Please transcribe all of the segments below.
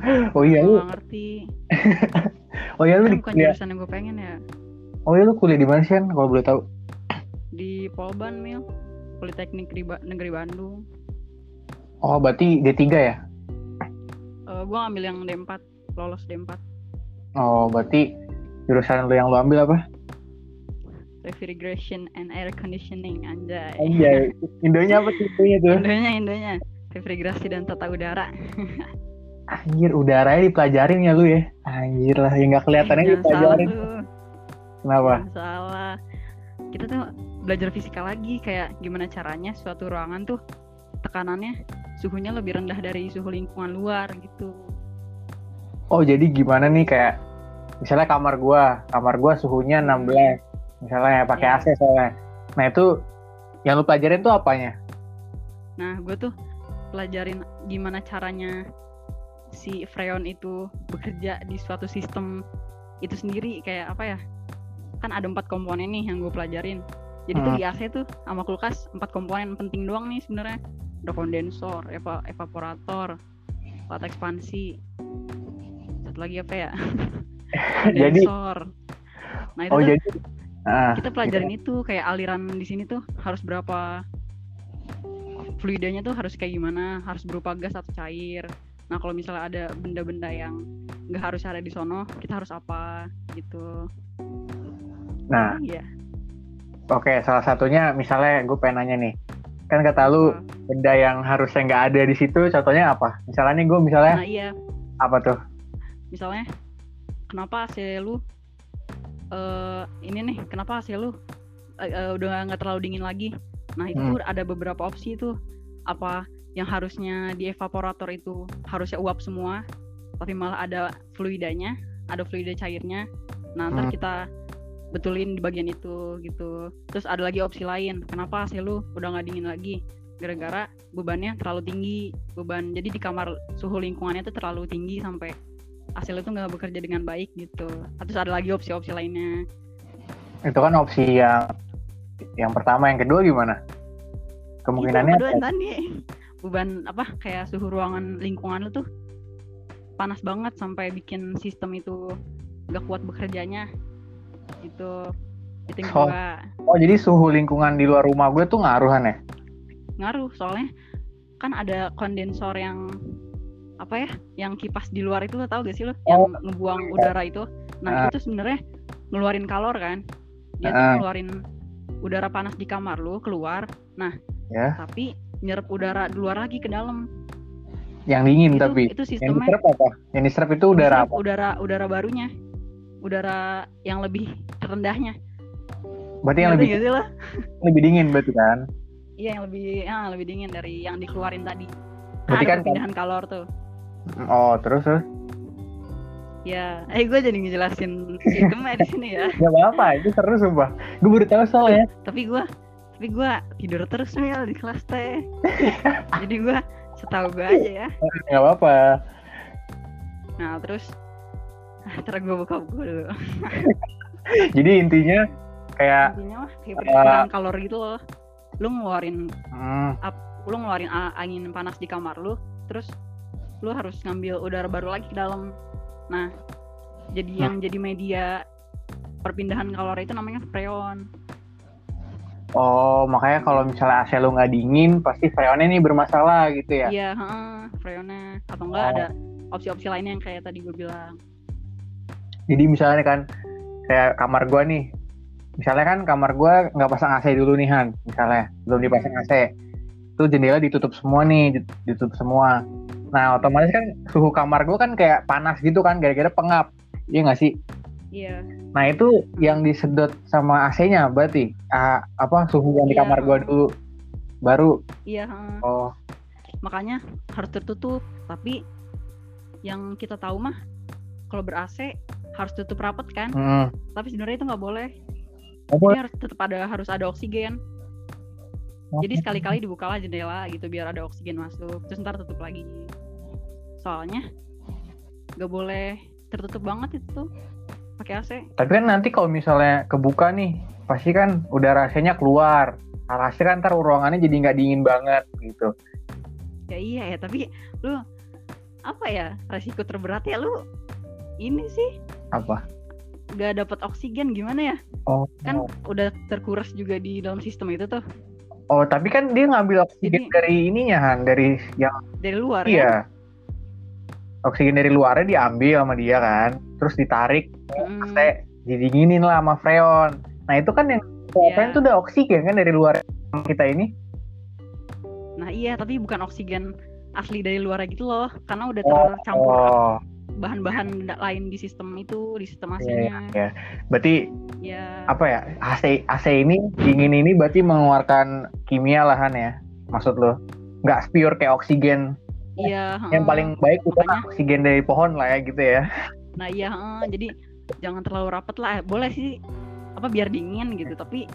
oh iya gue lu gak ngerti. Oh iya lu di bukan kuliah. jurusan yang gue pengen ya. Oh iya lu kuliah di mana sih kan kalau boleh tahu. Di Polban mil. Politeknik Negeri, Ba- Negeri Bandung. Oh berarti D3 ya? Eh gue ngambil yang D4 lolos D4 oh berarti jurusan lu yang lu ambil apa? Refrigeration and air conditioning anjay. Anjay, Indonya apa sih Indonya tuh? Indonya Indonya. Refrigerasi dan tata udara Anjir, udaranya dipelajarin ya lu ya? Anjir lah, yang nggak kelihatannya salah dipelajarin. lu Kenapa? Jangan salah kita tuh belajar fisika lagi kayak gimana caranya suatu ruangan tuh tekanannya suhunya lebih rendah dari suhu lingkungan luar gitu Oh, jadi gimana nih kayak misalnya kamar gua, kamar gua suhunya 16. Misalnya pakai Iya. AC soalnya. Nah, itu yang lu pelajarin tuh apanya? Nah, gue tuh pelajarin gimana caranya si freon itu bekerja di suatu sistem itu sendiri kayak apa ya? Kan ada empat komponen nih yang gue pelajarin. Jadi tuh Hmm. di AC tuh sama kulkas empat komponen penting doang nih sebenarnya. Ada kondensor, eva- evaporator, alat ekspansi. Satu lagi apa ya? Jadi- Kondensor. Nah itu Oh, tuh jadi ah, kita pelajarin itu kayak aliran di sini tuh harus berapa fluidanya tuh harus kayak gimana harus berupa gas atau cair nah kalau misalnya ada benda-benda yang nggak harus ada di sono kita harus apa gitu nah, iya oke salah satunya misalnya gue pengen nanya nih. Kan kata lu Apa? benda yang harusnya nggak ada di situ, contohnya apa? Misalnya nih gue misalnya nah iya apa tuh? misalnya kenapa AC lu eh ini nih kenapa AC lu eh, udah nggak terlalu dingin lagi nah itu Hmm. ada beberapa opsi tuh apa yang harusnya di evaporator itu harusnya uap semua tapi malah ada fluidanya ada fluida cairnya. Nah ntar Hmm. kita betulin di bagian itu gitu. Terus ada lagi opsi lain kenapa AC lu udah nggak dingin lagi? Gara-gara bebannya terlalu tinggi beban. Jadi di kamar suhu lingkungannya tuh terlalu tinggi sampai AC lu tuh nggak bekerja dengan baik gitu. Terus ada lagi opsi-opsi lainnya. Itu kan opsi yang yang pertama, yang kedua gimana? Kemungkinannya itu kedua tadi beban apa kayak suhu ruangan lingkungan lu tuh panas banget sampai bikin sistem itu gak kuat bekerjanya itu itu yang Oh. kedua Oh jadi suhu lingkungan di luar rumah gue tuh ngaruhan ya? ngaruh soalnya kan ada kondensor yang apa ya yang kipas di luar itu lo tau gak sih lo yang ngebuang udara itu nah Ah. itu sebenarnya ngeluarin kalor kan dia tuh Ah. ngeluarin udara panas di kamar lu keluar nah Ya. tapi nyerap udara di luar lagi ke dalam Yang dingin itu tapi. itu Yang sistemnya diserap apa? Yang diserap itu udara diserap apa? udara udara barunya udara yang lebih rendahnya Berarti yang Ngerti lebih gak sih lo? lebih dingin berarti kan? iya yang lebih ya, lebih dingin dari yang dikeluarin tadi Berarti ada kan perpindahan kalor tuh oh terus terus ya eh gue jadi ngejelasin sistemnya di sini ya nggak apa-apa itu seru sumpah. Gue baru tahu soalnya. tapi gue tapi gue tidur terus Mil di kelas teh. Jadi gue setahu gue aja ya. Nggak apa-apa. nah terus ah, ntar gue buka buku dulu. Jadi intinya kayak intinya mah kayak perpindahan kalor gitu loh. Lu ngeluarin hmm, lu ngeluarin angin panas di kamar lu terus lu harus ngambil udara baru lagi ke dalam. Nah jadi Hmm. yang jadi media perpindahan kalor itu namanya freon oh makanya kalau misalnya AC lu nggak dingin pasti freonnya nih bermasalah gitu ya. iya heeh, freonnya atau enggak Oh. ada opsi-opsi lainnya yang kayak tadi gue bilang Jadi misalnya kan kayak kamar gua nih. Misalnya kan kamar gua nggak pasang AC dulu nih Han, misalnya belum dipasang Hmm. AC. Itu jendela ditutup semua nih, dit- ditutup semua. Nah, otomatis kan suhu kamar gua kan kayak panas gitu kan gara-gara pengap. Iya nggak sih? Iya Nah, itu yang disedot sama AC-nya berarti apa suhu yang di Iya. kamar gua dulu baru. iya. Oh, makanya harus tertutup tapi yang kita tahu mah kalau ber AC harus tutup rapat kan hmm. tapi sebenarnya itu nggak boleh Jadi boleh. harus tetap ada harus ada oksigen jadi sekali-kali dibukalah jendela gitu biar ada oksigen masuk terus ntar tutup lagi soalnya nggak boleh tertutup banget itu tuh pakai AC Tapi kan nanti kalau misalnya kebuka nih, pasti kan udara AC-nya keluar. Alhasil kan ntar ruangannya jadi nggak dingin banget gitu. ya iya ya tapi lu apa ya resiko terberat ya lu ini sih Apa? gak dapat oksigen gimana ya Oh. kan udah terkuras juga di dalam sistem itu tuh Oh, tapi kan dia ngambil oksigen Jadi- dari ininya Han, dari yang dari luar ya iya. Oksigen dari luarnya diambil sama dia kan, terus ditarik, Mm, saya didinginin lah sama freon. Nah itu kan yang freon Iya. itu udah oksigen kan dari luar kita ini. nah iya tapi bukan oksigen asli dari luar gitu loh karena udah tercampur Oh, bahan-bahan lain di sistem itu di sistem iya, AC-nya iya. Berarti ya apa ya? AC AC ini dingin ini berarti mengeluarkan kimia lah Han ya. Maksud lo? Nggak pure kayak oksigen. iya Yang paling baik makanya- oksigen dari pohon lah ya gitu ya. Nah iya jadi jangan terlalu rapat lah boleh sih apa biar dingin gitu tapi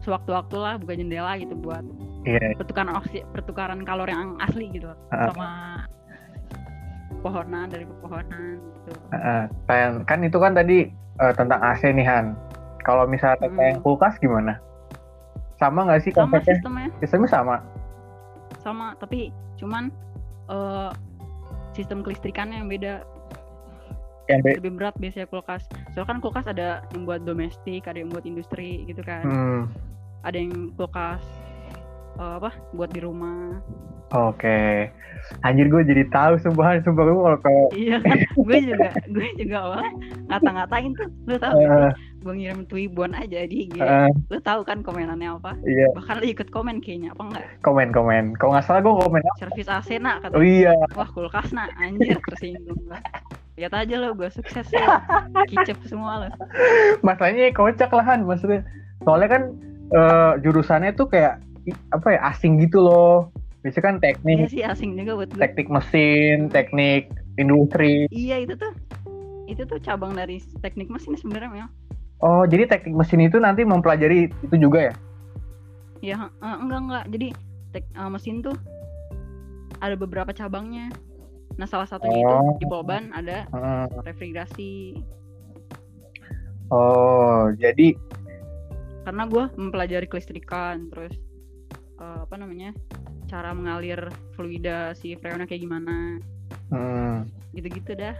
sewaktu-waktu lah buka jendela gitu buat Iya. pertukaran oksi pertukaran kalor yang asli gitu Heeh. sama pohonan dari pepohonan gitu Heeh. kan, kan itu kan tadi eh, tentang AC nih Han. Kalau misalnya Hmm. kayak kulkas gimana? Sama nggak sih sama konsepnya? sistemnya Sistemnya sama. sama tapi cuman eh, sistem kelistrikannya yang beda Yang be- lebih berat biasanya kulkas. Soalnya kan kulkas ada yang buat domestik ada yang buat industri gitu kan. Hmm, ada yang kulkas eh, apa buat di rumah. Oke. Anjir gue jadi tahu sumpah sumpah gue kalau kalau iya kan? Gue juga gue juga awalnya ngata-ngatain tuh. Lu tahu eh, sih gue ngirim twibbon aja di IG. Eh, lu tahu kan komenannya apa? Iya. Bahkan lu ikut komen kayaknya apa enggak komen komen. Kalau nggak salah gue komen. servis AC nak kata Oh iya. wah kulkas nak. Anjir tersinggung gue lihat aja lo gue sukses lo kicep semua lo Masalahnya kocak lah Han maksudnya. Soalnya kan eh, jurusannya tuh kayak apa ya asing gitu loh. Biasanya kan iya teknik sih asing juga buat gue teknik mesin, teknik industri. iya itu tuh itu tuh cabang dari teknik mesin sebenarnya memang Oh jadi teknik mesin itu nanti mempelajari itu juga ya? ya enggak enggak jadi tek, eh, mesin tuh ada beberapa cabangnya nah salah satunya itu Oh. di Polban ada Hmm. refrigerasi. Oh jadi karena gue mempelajari kelistrikan terus eh, apa namanya cara mengalir fluida si freonnya kayak gimana. Hmm, gitu-gitu dah.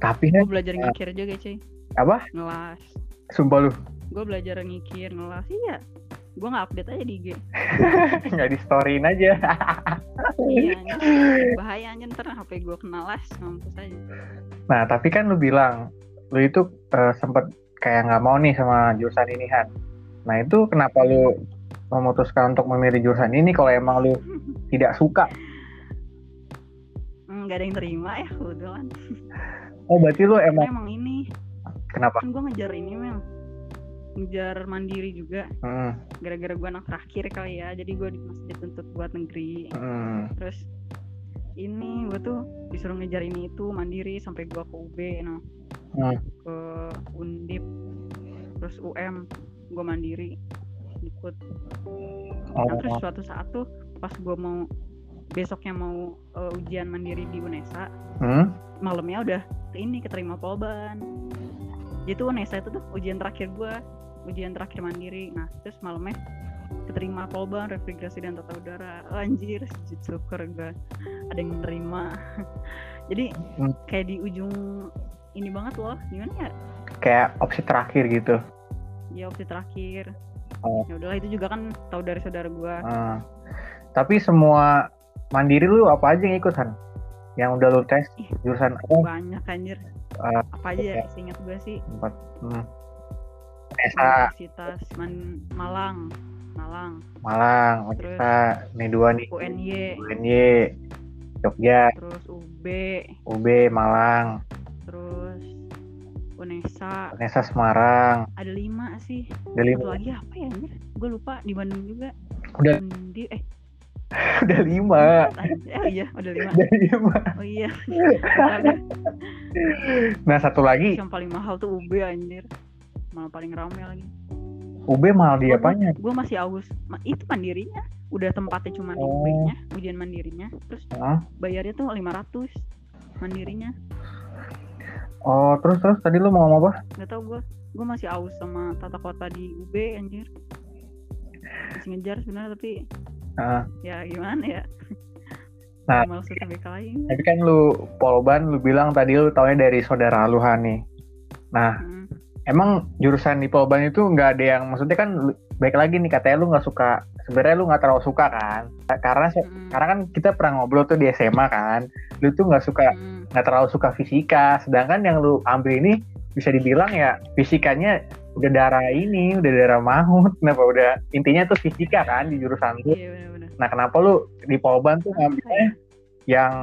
Tapi gue belajar ngikir juga cuy apa? ngelas. Sumpah lu. Gue belajar ngikir ngelas. Iya gue nggak update aja di IG nggak di storyin aja. iya bahaya aja ntar HP gue kena las mampus aja Nah tapi kan lu bilang lu itu eh, sempet kayak nggak mau nih sama jurusan ini Han. Nah itu kenapa lu memutuskan untuk memilih jurusan ini kalau emang lu tidak suka? nggak ada yang terima ya kebetulan Oh berarti lu emang emang ini kenapa? kan gue ngejar ini mel ngejar mandiri juga. Hmm, gara-gara gue anak terakhir kali ya jadi gue masih dituntut buat negeri. Hmm, terus ini gue tuh disuruh ngejar ini itu mandiri sampai gue ke UB no Hmm. ke Undip terus UM gue mandiri ikut. Oh, nah terus suatu saat tuh pas gue mau besoknya mau eh, ujian mandiri di UNESA hmm, malamnya udah ke ini keterima polban. Jadi tuh UNESA itu tuh ujian terakhir gue ujian terakhir mandiri nah terus malamnya keterima polban refrigerasi dan tata udara anjir syukur gue ada yang menerima jadi Hmm. kayak di ujung ini banget loh gimana ya kayak opsi terakhir gitu. ya opsi terakhir Oh. ya udahlah itu juga kan tahu dari saudara gue Hmm. Tapi semua mandiri lu apa aja yang ikut Han? Yang udah lu tes jurusan banyak anjir Eh, apa aja ya seingat gue sih Empat. Hmm. Esa, Universitas Man- Malang Malang. Malang, Terus- Unesa, ini dua nih, UNY UNY, Jogja, terus UB UB, Malang, terus Unesa. Unesa Semarang, ada lima sih. Udah lima, satu lagi apa ya gue lupa di Bandung juga. Udah. Undi eh. Udah lima, oh iya udah lima. Udah lima. oh iya. Nah satu lagi, yang paling mahal tuh UB anjir malah paling rame lagi UB malah di apanya? gue masih aus Ma- itu mandirinya udah tempatnya cuma di Oh. UB-nya ujian mandirinya terus Hah? bayarnya tuh 500 mandirinya Oh terus terus tadi lu mau ngomong apa? nggak tau gue gue masih aus sama tata kota di UB anjir masih ngejar sebenarnya tapi Ah, ya gimana ya Nah. UTBK lagi. Tapi kan lu Polban lu bilang tadi lu taunya dari saudara lu Han nih. Nah, Hmm. Emang jurusan di Polban itu nggak ada yang maksudnya kan baik lagi nih katanya lu nggak suka sebenarnya lu nggak terlalu suka kan karena Mm-mm. karena kan kita pernah ngobrol tuh di SMA kan lu tuh nggak suka Mm. nggak terlalu suka fisika sedangkan yang lu ambil ini bisa dibilang ya fisikanya udah darah ini udah darah maut kenapa udah intinya tuh fisika kan di jurusan lu Iya nah kenapa lu di Polban tuh ngambilnya yang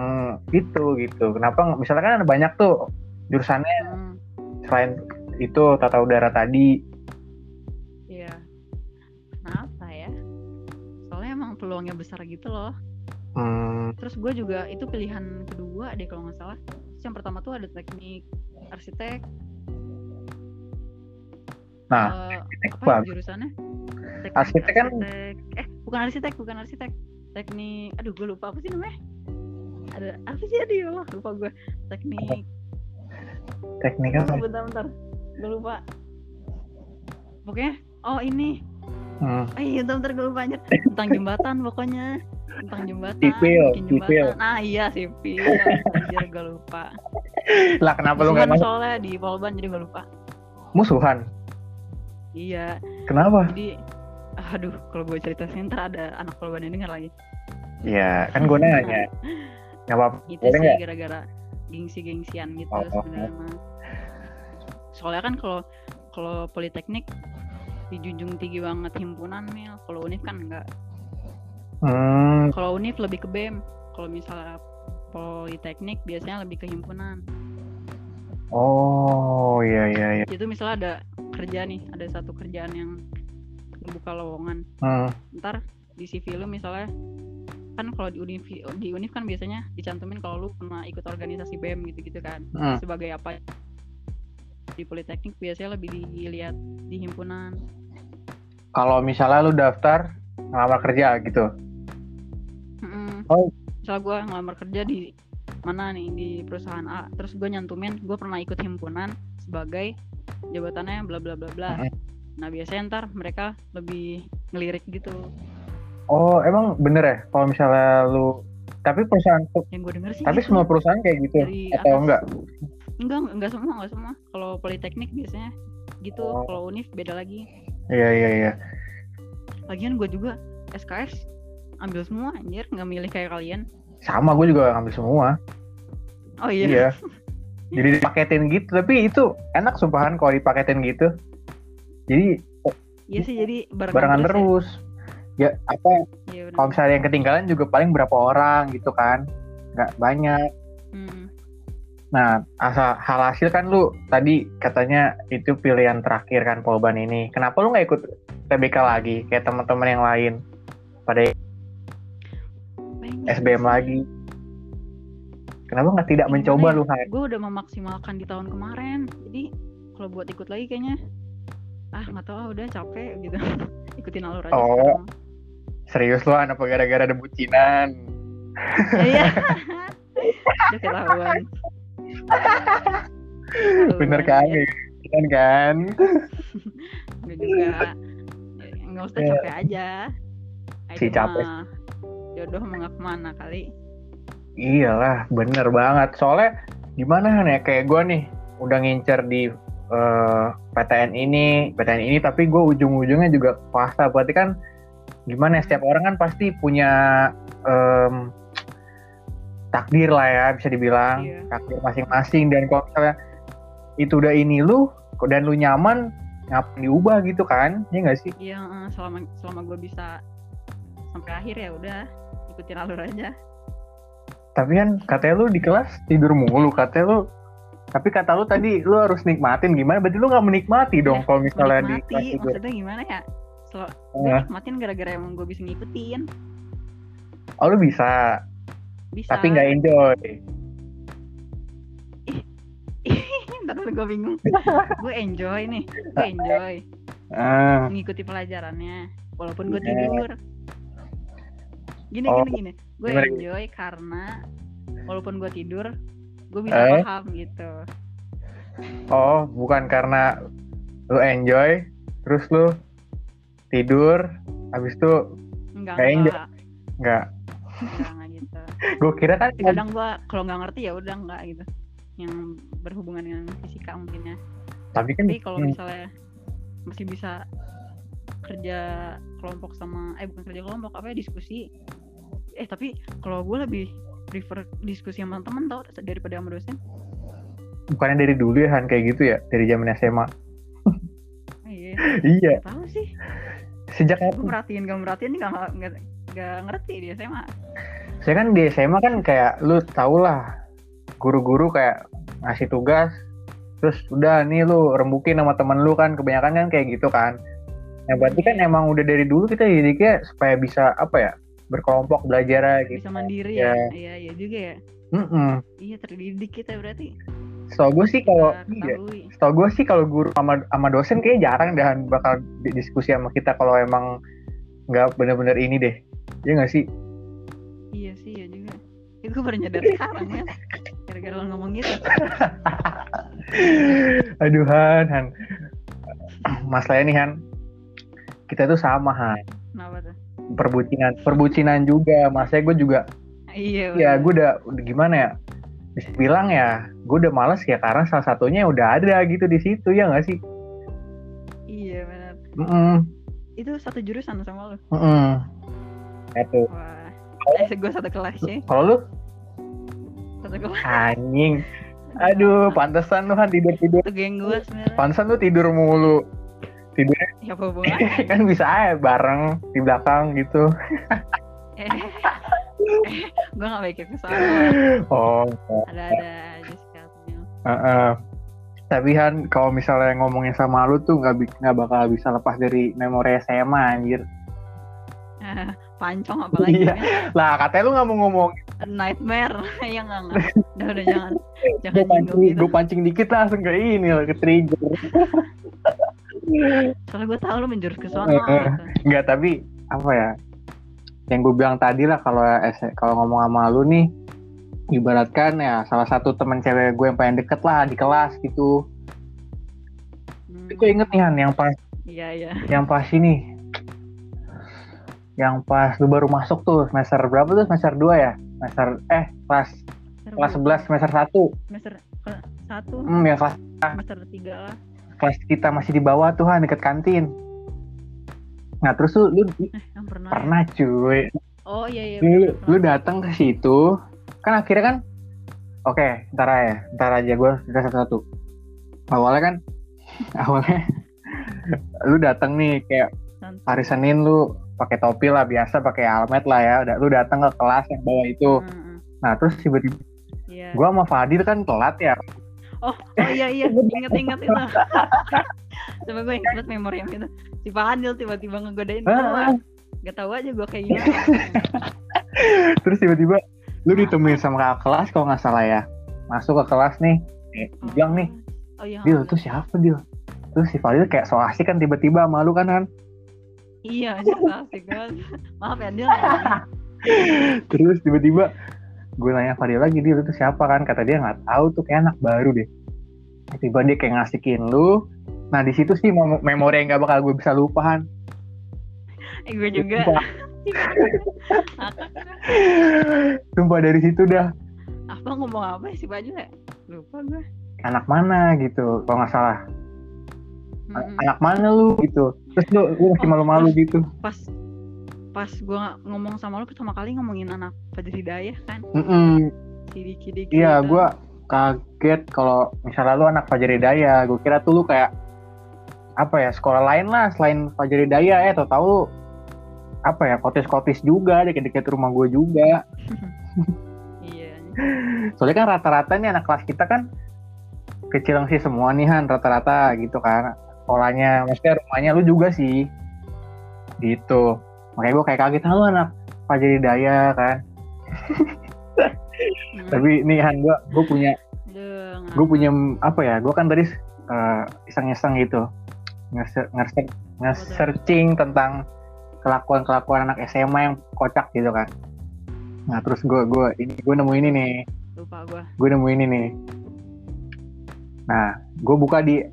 itu gitu kenapa nggak- misalnya kan ada banyak tuh jurusannya Hmm. selain itu tata udara tadi Iya. Kenapa ya? Soalnya emang peluangnya besar gitu loh. hmm, Terus gue juga itu pilihan kedua deh kalau nggak salah. Terus yang pertama tuh ada teknik arsitek. Nah, Eh, arsitek apa bagus. jurusannya? Teknik Arsitek kan- arsitek- eh bukan arsitek, bukan arsitek. Teknik, aduh gue lupa apa sih namanya? Ada apa sih ya Allah, lupa gue. Teknik, teknik apa bentar bentar, gue lupa. Pokoknya, oh ini, Hmm. Eh iya bentar, bentar gue lupa anjir. Tentang jembatan pokoknya. Tentang jembatan Sipil, bikin sipil. jembatan. Nah iya sipil. Anjir gue lupa. Lah kenapa lu Musuhan masuk soalnya di Polban jadi gue lupa. Musuhan? Iya. Kenapa? Jadi Aduh kalau gue cerita sih ntar ada anak Polban yang denger lagi. Ya kan gue nanya. Nggak apa Itu sih gara-gara Gengsi-gengsian gitu Oh, oh, sebenarnya mah. Soalnya kan kalau kalau politeknik dijunjung tinggi banget himpunan mil kalau univ kan enggak hmm, Kalau univ lebih ke BEM. Kalau misalnya politeknik biasanya lebih ke himpunan. oh iya iya iya Itu misalnya ada kerja nih, ada satu kerjaan yang membuka lowongan. hmm, Ntar di CV lu misalnya kan kalau di univ di univ kan biasanya dicantumin kalau lu pernah ikut organisasi BEM gitu-gitu kan. hmm. Sebagai apa di politeknik biasanya lebih dilihat di himpunan. kalau misalnya lu daftar ngelamar kerja gitu Mm-mm. Oh. Misalnya gue ngelamar kerja di mana nih di perusahaan A, terus gue nyantumin gue pernah ikut himpunan sebagai jabatannya bla bla bla bla. Mm-mm. Nah biasanya ntar mereka lebih ngelirik gitu. oh emang bener ya kalau misalnya lu tapi perusahaan Yang gue denger sih. tapi gitu. semua perusahaan kayak gitu Dari atau atas. enggak Enggak, enggak semua, enggak semua. Kalau politeknik biasanya gitu. Oh. Kalau univ beda lagi. iya iya iya Lagian gue juga SKS ambil semua anjir, nggak milih kayak kalian. sama gue juga ngambil semua Oh iya. iya jadi dipaketin gitu tapi itu enak sumpahan kalau dipaketin gitu jadi Iya sih jadi barengan, barengan terus. terus ya apa Ya. Iya kalau misalnya yang ketinggalan juga paling berapa orang gitu kan nggak banyak. Nah asal hal hasil kan lu tadi katanya itu pilihan terakhir kan Polban ini. Kenapa lu nggak ikut TBK lagi? Kayak teman-teman yang lain. Pada Pengen SBM sih. lagi. Kenapa nggak tidak Gimana mencoba ya? lu gue udah memaksimalkan di tahun kemarin. Jadi kalau buat ikut lagi kayaknya ah nggak tahu ah, udah capek gitu. Ikutin alur aja Oh. sekarang. serius lu Han apa gara-gara ada bucinan. Iya. Udah ketahuan bener Ketahuan, kan kan kan? Enggak juga. Nggak usah Ya. capek aja. Si capek. mah jodoh mau nggak ke mana kali. Iyalah bener banget. Soalnya gimana Han ya kayak gue nih udah ngincer di eh, PTN ini PTN ini tapi gue ujung-ujungnya juga swasta berarti kan gimana ya setiap orang kan pasti punya em, takdir lah ya bisa dibilang. Iya. takdir masing-masing. Dan kalau misalnya itu udah ini lu dan lu nyaman ngapain diubah gitu kan? Ya nggak sih? Iya selama selama gue bisa sampai akhir ya udah ikutin alur aja. Tapi kan katanya lu di kelas tidur mulu katanya lu tapi kata lu tadi lu harus nikmatin gimana? Berarti lu nggak menikmati dong Ya, kalau misalnya di menikmati. kelas tidur. Maksudnya gimana ya? Sel- gue Nah, nikmatin gara-gara emang gue bisa ngikutin. Oh lu bisa bisa. Tapi nggak enjoy. Ntar gue bingung. Gue enjoy nih. Gue enjoy. Ah. Mengikuti pelajarannya. Walaupun gue Iya. tidur. Gini Oh, gini gini. Gue enjoy karena walaupun gue tidur gue bisa Eh? paham gitu. Oh bukan karena lu enjoy terus lu tidur habis itu enggak Nggak enjoy. enggak nggak. Enggak gue kira kan kadang gua kalau nggak ngerti ya udah nggak gitu. Yang berhubungan dengan fisika mungkin ya. Tapi kan tapi kalau hmm, misalnya masih bisa kerja kelompok sama eh bukan kerja kelompok apa ya diskusi. Eh tapi kalau gue lebih prefer diskusi sama teman tau daripada sama dosen. Bukannya dari dulu ya Han kayak gitu ya? Dari zaman SMA oh, iya. Iya. Tahu sih. Sejak gue merhatiin gak merhatiin nggak nggak ngerti dia SMA saya kan di SMA kan kayak lu tau lah guru-guru kayak ngasih tugas terus udah nih lu rembukin sama temen lu kan kebanyakan kan kayak gitu kan nah berarti kan emang udah dari dulu kita didiknya supaya bisa apa ya berkelompok belajar gitu bisa mandiri Ya. ya iya iya juga ya Mm-mm. iya terdidik kita berarti Setahu gue sih kalau iya, setahu gue sih kalau guru sama sama dosen kayak jarang dan bakal di- diskusi sama kita kalau emang nggak bener-bener ini deh. Ya nggak sih? Iya sih iya juga itu gue baru nyadar sekarang ya gara-gara lo ngomong gitu Aduh Han, Han. Masalahnya nih Han, kita tuh sama Han. kenapa tuh Perbucinan, perbucinan juga. Masalahnya gue juga, iya ya bener. gue udah, udah gimana ya? Bisa bilang ya, gue udah males ya karena salah satunya udah ada gitu di situ ya nggak sih? iya benar Mm itu satu jurusan sama lo -mm. Satu. wah eh gue satu kelas ya Kalau lu satu kelas anjing. Aduh, pantesan lu Han tidur tidur. itu geng gue sebenarnya Pantesan lu tidur mulu. Tidur ya apa kan bisa aja bareng di belakang gitu. eh, eh gue gak mikir ke sana Oh, ada ada aja sikapnya Heeh. Tapi Han, kalau misalnya ngomongin sama lu tuh nggak nggak bakal bisa lepas dari memori SMA anjir. Pancong apalagi Iya. kan? Lah katanya lu nggak mau ngomong. nightmare ya nggak nggak udah udah jangan jangan Gue pancing, gitu gue pancing dikit langsung ke ini lah, ke trigger. soalnya gue tahu lu menjurus ke sana gitu. Enggak, tapi apa ya? Yang gue bilang tadi lah kalau kalau ngomong sama lu nih, ibaratkan ya salah satu teman cewek gue yang paling deket lah di kelas gitu. Hmm, Itu inget nih Han, yang pas iya iya yang pas ini yang pas lu baru masuk tuh semester berapa tuh? Semester 2 ya? Semester eh kelas kelas 11 semester 1 semester ke- satu? Hmm yang kelas semester tiga lah. Kelas kita masih di bawah tuh Han deket kantin. Nah terus lu, lu eh yang pernah ya? pernah cuy. Oh iya iya lu, lu pernah. datang ke situ. Kan akhirnya kan oke ntar ya ntar aja gue kita satu-satu. Awalnya kan awalnya lu datang nih kayak hari Senin lu pakai topi lah biasa pakai almet lah ya. Udah lu datang ke kelas yang bawah itu. Hmm, hmm, nah terus tiba-tiba iya. gua sama Fadil kan telat ya. Oh oh iya iya. Inget inget itu. Coba gue inget memori yang itu. Si Fadil tiba-tiba ngegodain gue Ah, gak tahu aja gue kayak gimana. Terus tiba-tiba lu ditemuin sama kakak kelas kalau nggak salah ya. Masuk ke kelas nih. Eh, bilang nih oh iya. Dil tuh siapa Dil? Terus si Fadil kayak so asik kan tiba-tiba sama lu kan Han iya aja asik banget. Maaf ya Dil terus tiba-tiba gue nanya Fadil lagi Dil itu siapa kan? Kata dia nggak tahu tuh kayak anak baru deh. Tiba dia kayak ngasihin lu? Nah di situ sih mem- memori yang nggak bakal gue bisa lupa Han. Eh, gue juga. Sumpah. Sumpah dari situ dah. Apa ngomong apa sih baju ya? Lupa gue anak mana gitu kalau nggak salah Mm-mm. anak mana lu gitu. Terus lu, lu masih Oh, malu-malu gitu. pas pas gue ngomong sama lu pertama kali ngomongin anak Fajri Hidayah kan? Diki Diki iya gue kaget kalau misalnya lu anak Fajar Hidayah. Gue kira tuh lu kayak apa ya sekolah lain lah selain Fajar Hidayah. Eh tau tahu apa ya kotis-kotis juga deket-deket rumah gue juga. Iya soalnya kan rata-rata nih anak kelas kita kan kecil sih semua nih Han rata-rata gitu kan sekolahnya. Maksudnya rumahnya lu juga sih. Gitu. Makanya gue kayak kaget "Ah, lu anak Fajar Hidayah kan. Hmm. tapi nih Han gue gue punya gue punya apa ya gue kan tadi eh, iseng-iseng gitu. Nge- nge- nge-searching tentang kelakuan-kelakuan anak SMA yang kocak gitu kan. Nah terus gue gue ini gue nemu ini nih. Lupa gue gue nemu ini nih. Nah gue buka di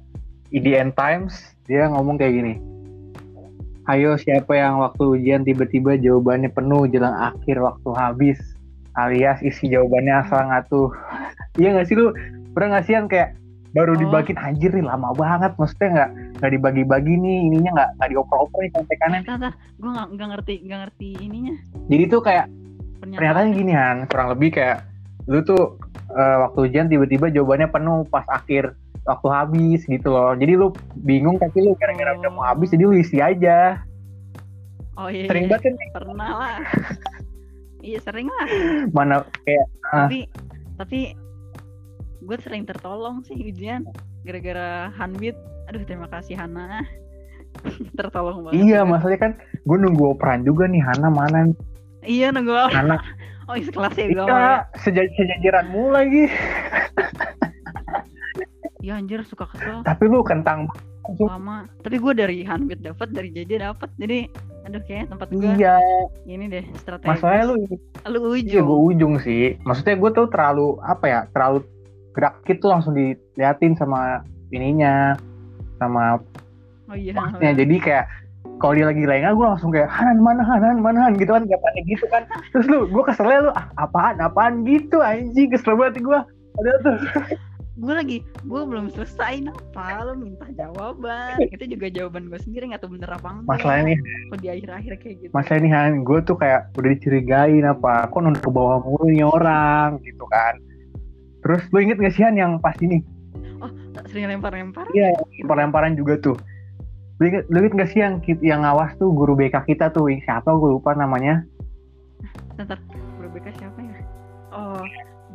IDN Times dia ngomong kayak gini Ayo siapa yang waktu ujian tiba-tiba jawabannya penuh jelang akhir waktu habis alias isi jawabannya asal ngatuh iya nggak sih lu pernah nggak sih yang kayak baru Oh. dibagiin anjir nih lama banget maksudnya nggak nggak dibagi-bagi nih ininya nggak nggak dioper-oper nih kontekannya Tata, gue nggak nggak ngerti nggak ngerti ininya. jadi tuh kayak Pernyataan. ternyata gini Han kurang lebih kayak lu tuh eh, waktu ujian tiba-tiba jawabannya penuh pas akhir waktu habis gitu loh jadi lu bingung tapi lu gara-gara udah mau habis jadi lu isi aja Oh iya. sering iya. banget kan Pernah lah. iya sering lah. mana kayak Ah. Tapi tapi gue sering tertolong sih ujian gara-gara Hanbit. Aduh terima kasih Hana. tertolong banget. iya gue. maksudnya kan gue nunggu operan juga nih Hana mana nih? Iya nunggu? Hana Oh sekelasnya gue. iya seja- sejajaranmu lagi Iya anjir suka kesel tapi lu kentang lama. Tapi gue dari Hanbit dapat dari JJ dapat. Jadi aduh kayaknya tempat gue iya ini deh strategi. masalahnya lu lu iya ujung. gue ujung sih maksudnya gue tuh terlalu apa ya terlalu gerak gitu langsung diliatin sama ininya sama Oh iya. maksudnya jadi kayak kalau dia lagi lengah gue langsung kayak Hanan mana Hanan mana Han gitu kan kayak panik gitu kan terus lu gue keselnya lu ah, apaan apaan gitu anjing kesel banget gue ada tuh gue lagi gue belum selesai apa lu minta jawaban? Itu juga jawaban gue sendiri nggak tahu bener apa enggak. Masalahnya nih kok di akhir-akhir kayak gitu. Masalah nih Han gue tuh kayak udah dicurigain apa kok nunduk ke bawah mulu nih orang gitu kan. Terus lu inget gak sih Han yang pas ini? Tak sering lempar-lempar iya lempar-lemparan juga tuh. Lu inget, lu inget gak sih yang yang ngawas tuh guru BK kita tuh? Siapa gue lupa namanya. Ntar bro BK siapa ya? Oh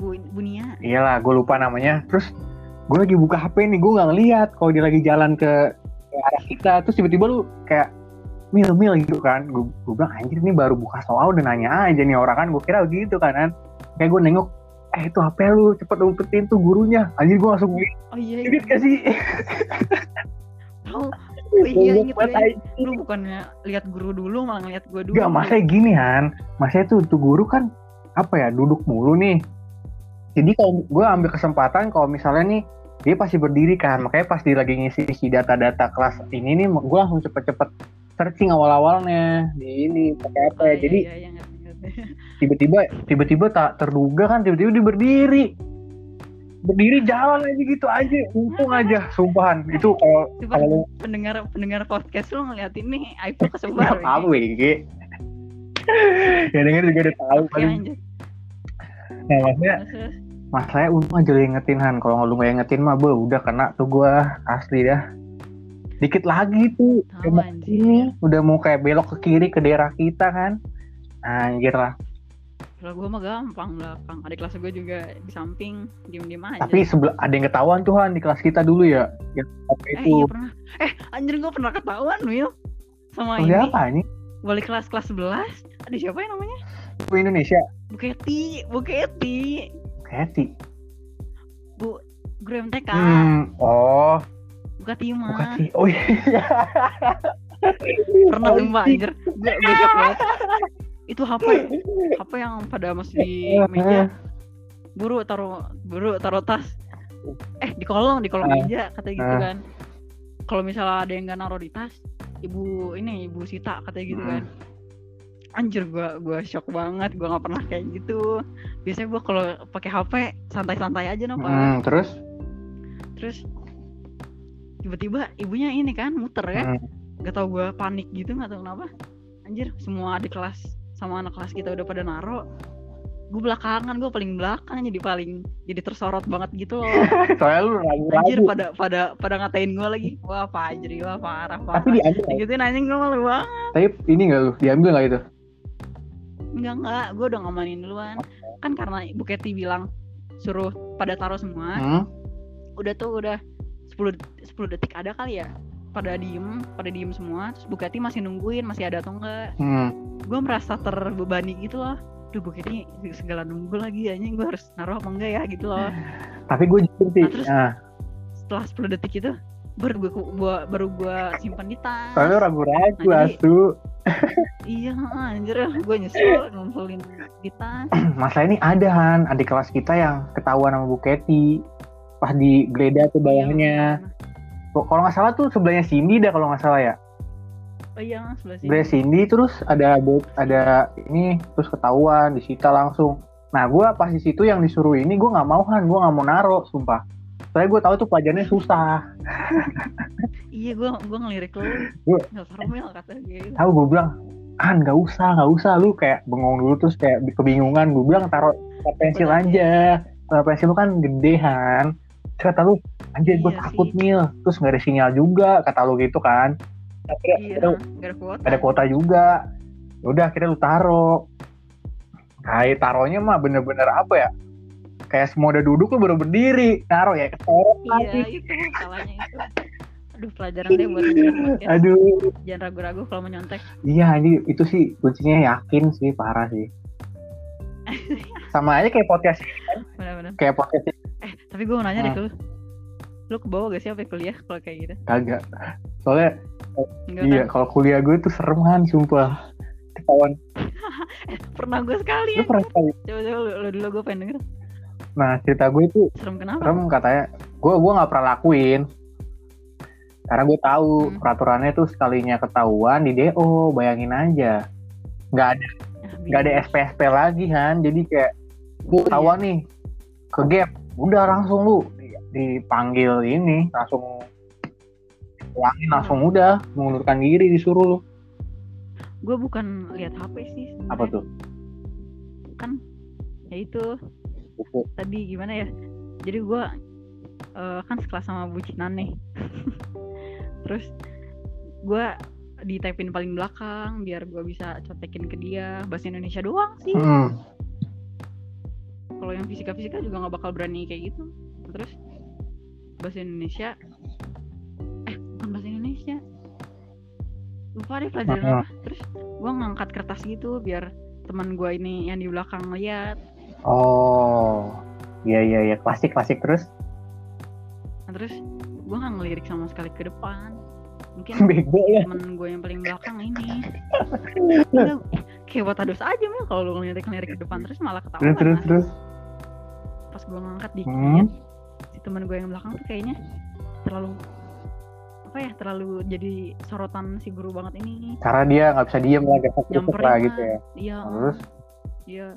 bu Bunia. Iyalah gue lupa namanya. Terus gue lagi buka HP nih gue nggak ngeliat kalau dia lagi jalan ke, ke arah kita. Terus tiba-tiba lu kayak mil mil gitu kan. Gue gue bilang anjir ini baru buka soal udah nanya aja nih orang kan. Gue kira gitu kan kan. Kayak gue nengok eh itu HP lu cepet umpetin tuh gurunya. Anjir gue langsung ngeliat oh iya inget gak sih? Tahu oh iya gue anjing. lu bukannya lihat guru dulu malah ngeliat gue dulu. Enggak, masanya gini Han. Masanya tuh tuh guru kan apa ya duduk mulu nih jadi kalau gue ambil kesempatan kalau misalnya nih dia pasti berdiri kan. Makanya pas dia lagi ngisi isi data-data kelas ini nih gue langsung cepet-cepet searching awal-awalnya. Di ini pakai apa Oh, ya iya, jadi iya, iya, tiba-tiba tiba-tiba tak terduga kan tiba-tiba dia berdiri. Berdiri jalan aja gitu aja untung aja sumpahan. Itu kalau kalau pendengar pendengar podcast lu ngeliat ini iPhone kesebar tahu WG ya denger juga udah tahu paling nah maksudnya terus. Masalahnya untung aja lu ingetin Han. Kalau lu nggak ingetin mah, be, udah kena tuh gua asli dah. Dikit lagi tuh, anjir. ini udah mau kayak belok ke kiri ke daerah kita kan. Anjir lah. Kalau gue mah gampang belakang. Adik kelas gue juga di samping diem-diem aja. Tapi sebelah ada yang ketahuan tuh Han di kelas kita dulu ya. Yang apa eh itu? iya pernah. Eh anjir gue pernah ketahuan Will sama Oh, ini siapa ini? Wali kelas kelas 11 Ada siapa ya namanya? Bu Indonesia. Buketi, Buketi, Keti. guru MTK, Hmm. Oh, Bukati mah. Bukati. Oh iya. Pernah sumpah anjir. Gue gue shock banget. Itu HP, HP yang pada masih di meja. Buru taruh, buru taruh tas. Eh di kolong, di kolong Ah. meja katanya gitu kan. Kalau misalnya ada yang nggak naruh di tas, ibu ini ibu Sita katanya gitu kan. Anjir gua gua shock banget, gua nggak pernah kayak gitu. Biasanya gua kalau pakai HP santai-santai aja no, Pak. Hmm, terus? Terus tiba-tiba ibunya ini kan muter ya. Hmm. Gak tau gua panik gitu nggak tahu kenapa. Anjir, semua adik kelas sama anak kelas kita udah pada naro. Gue belakangan, gue paling belakang jadi paling jadi tersorot banget gitu loh. Soalnya lu Anjir ragu-ragu. pada pada pada ngatain gue lagi. Wah, Anjir, wah parah, parah. Tapi diambil. Gitu anjing gue malu banget. Tapi ini nggak lu? Diambil nggak itu? Enggak enggak, gue udah ngamanin duluan. Kan karena Ibu Keti bilang suruh pada taruh semua. Hmm? Udah tuh udah 10 10 detik ada kali ya. Pada diem, pada diem semua. Terus Bu Keti masih nungguin masih ada atau enggak. Hmm. Gue merasa terbebani gitu loh. Duh Bu Keti segala nunggu lagi anjing gue harus naruh apa enggak ya gitu loh. Tapi gue jujur sih. Nah, terus- Nah, Setelah 10 detik itu baru gue gua, baru gue simpan di tas. soalnya ragu-ragu Nah, asu. Iya anjir gue nyesel ngumpulin di tas. Masalah ini ada Han, adik kelas kita yang ketahuan sama Bu Keti pas digeledah tuh. Iya, Kok- Kalau nggak salah tuh sebelahnya Cindy dah kalau nggak salah ya. Oh iya sebelah sini. Sebelah Cindy terus ada ada ini terus ketahuan disita langsung. nah gue pas di situ yang disuruh ini gue nggak mau kan gue nggak mau naro sumpah. Soalnya gue tahu tuh pelajarannya susah. Iya gue gue ngelirik lu. Nggak formel kata dia. Gitu. tahu gue bilang kan nggak usah nggak usah. Lu kayak bengong dulu terus kayak kebingungan. Gue bilang taruh pensil aja. taruh pensil lu kan gedean terus kata lu anjir gue Iya takut sih. mil. Terus nggak ada sinyal juga kata lu gitu kan iya akhirnya ada kuota. ada kuota juga. Ya udah akhirnya lu taro. Kayak taruhnya mah bener-bener apa ya? Kayak semua udah duduk lu baru berdiri. Taruh ya taruh iya lagi. itu salahnya itu. Aduh pelajaran deh buat podcast aduh. Jangan ragu-ragu kalau mau nyontek iya anjir itu sih kuncinya yakin sih parah sih. Sama aja kayak podcast benar-benar kayak podcast eh tapi gue mau nanya deh Hmm. ke lu lu ke bawah gak sih sampai kuliah kalau kayak gitu? Kagak. Soalnya enggak iya kan? kalau kuliah gue tuh serem kan sumpah. Ketahuan. Pernah gue sekali lu ya pernah sekali? Coba coba lu, lu dulu gue pengen denger. Nah cerita gue itu serem kenapa? serem katanya. Gue gue nggak pernah lakuin. Karena gue tahu Hmm. peraturannya tuh sekalinya ketahuan di do bayangin aja. Nggak ada Ah, nggak ada. SPSP lagi kan jadi kayak lu Oh, ketahuan nih ke gap. Udah langsung lu dipanggil ini langsung pulangin Hmm. langsung udah mengundurkan diri disuruh lu. Gue bukan lihat HP sih sebenarnya. apa tuh? Kan ya itu buku. tadi gimana ya? Jadi gue kan sekelas sama bucinan nih. Terus gue ditipin paling belakang biar gue bisa contekin ke dia. Bahasa Indonesia doang sih. Hmm. kalau yang fisika fisika juga nggak bakal berani kayak gitu. Terus bahasa Indonesia. Eh bukan bahasa Indonesia. Lupa deh pelajaran apa terus gue ngangkat kertas gitu biar teman gue ini yang di belakang lihat. Oh. Iya iya iya. Klasik klasik terus? Nah, terus gue nggak ngelirik sama sekali ke depan. Mungkin bego ya. temen gue yang paling belakang ini. Kayak buat dosa aja mil kalau lu ngelirik ngelirik ke depan. Terus malah terus ketahuan terus lah. terus. Pas gue ngangkat dikit Hmm. Teman gue yang belakang tuh kayaknya terlalu apa ya terlalu jadi sorotan si guru banget ini. Karena dia nggak bisa diem lah fokus nyamperin lah gitu ya. Iya. Terus? Iya.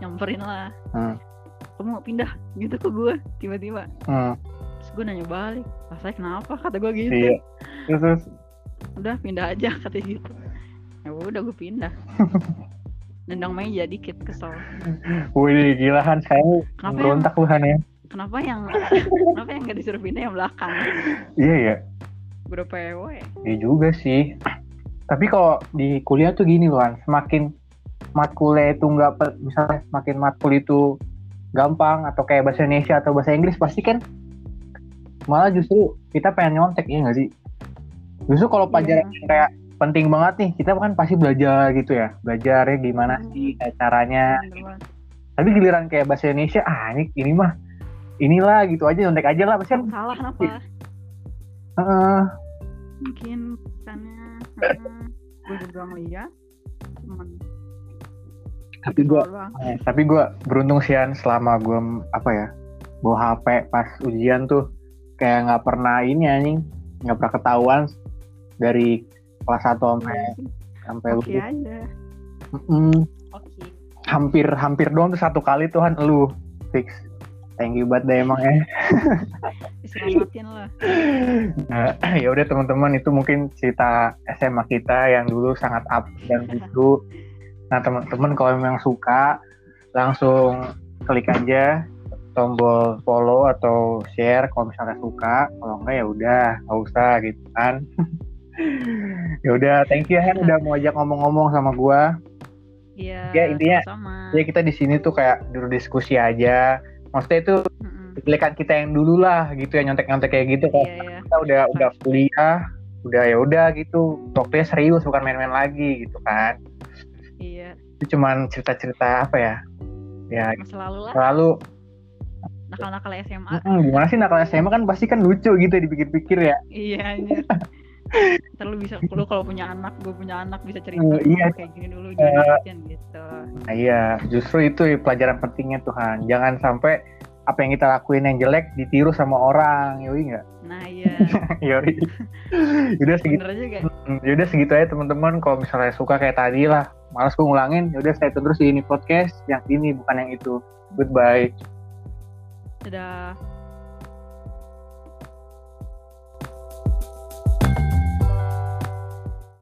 Nyamperin lah. Hmm. kamu mau pindah? Gitu ke gue tiba-tiba. Hmm, terus gue nanya balik lah saya kenapa? kata gue gitu. Iya. Terus terus? Udah pindah aja katanya gitu. Ya udah gue pindah. Nendang meja dikit kesel. Wih gila Han. Sekarang Kenapa berontak lu Han ya kenapa yang kenapa yang gak disuruh pindah yang belakang? Iya ya gue udah PW iya juga sih. Tapi kalau di kuliah tuh gini loh semakin matkulnya itu nggak misalnya semakin matkul itu gampang atau kayak bahasa Indonesia atau bahasa Inggris pasti kan malah justru kita pengen nyontek ya nggak sih? Justru kalau Iya. pelajaran yang kayak penting banget nih kita kan pasti belajar gitu ya. Belajarnya gimana sih kayak caranya. Tapi giliran kayak bahasa Indonesia ah ini ini mah inilah gitu aja nyontek aja lah. Pasti kan salah kenapa? Heeh. mungkin karena gue juga ngeliat tapi gue doang. tapi gue beruntung sih selama gue apa ya bawa HP pas ujian tuh. Kayak nggak pernah ini anjing. Nggak pernah ketahuan dari kelas 1 sampai Iya sampai oke lulus. aja. Mm-mm. oke. Hampir hampir doang tuh satu kali Tuhan lu fix thank you banget deh emang ya lah Nah, ya udah teman-teman itu mungkin cerita SMA kita yang dulu sangat up dan gitu. Nah teman-teman kalau memang suka langsung klik aja tombol follow atau share kalau misalnya suka. Kalau enggak ya udah nggak usah gitu kan. ya udah thank you Han udah mau ajak ngomong-ngomong sama gua. iya Ya, intinya- sama Ya kita di sini tuh kayak dulu diskusi aja. Maksudnya itu kepilikan kita yang dulu lah gitu ya nyontek-nyontek kayak gitu kalau iya iya. Kita udah udah kuliah udah ya udah gitu. Waktunya serius bukan main-main lagi gitu kan. Iya. Itu cuman cerita-cerita apa ya? Ya masa lalu lah. selalu nakal-nakal SMA "Mm, gimana sih nakal SMA kan pasti kan lucu gitu dipikir-pikir ya. Iya anjir ntar lu bisa lu kalau punya anak gue punya anak bisa cerita Eh, iya. kayak gini dulu jangan gitu. nah, iya. Justru itu pelajaran pentingnya Tuhan. Jangan sampai apa yang kita lakuin yang jelek ditiru sama orang yoi nggak? Nah iya. Yoi. Udah segitu Mm, Yaudah segitu aja teman-teman. Kalau misalnya suka kayak tadi lah, malas gue ngulangin ya udah stay tune terus di ini podcast yang ini bukan yang itu. Goodbye. Dadah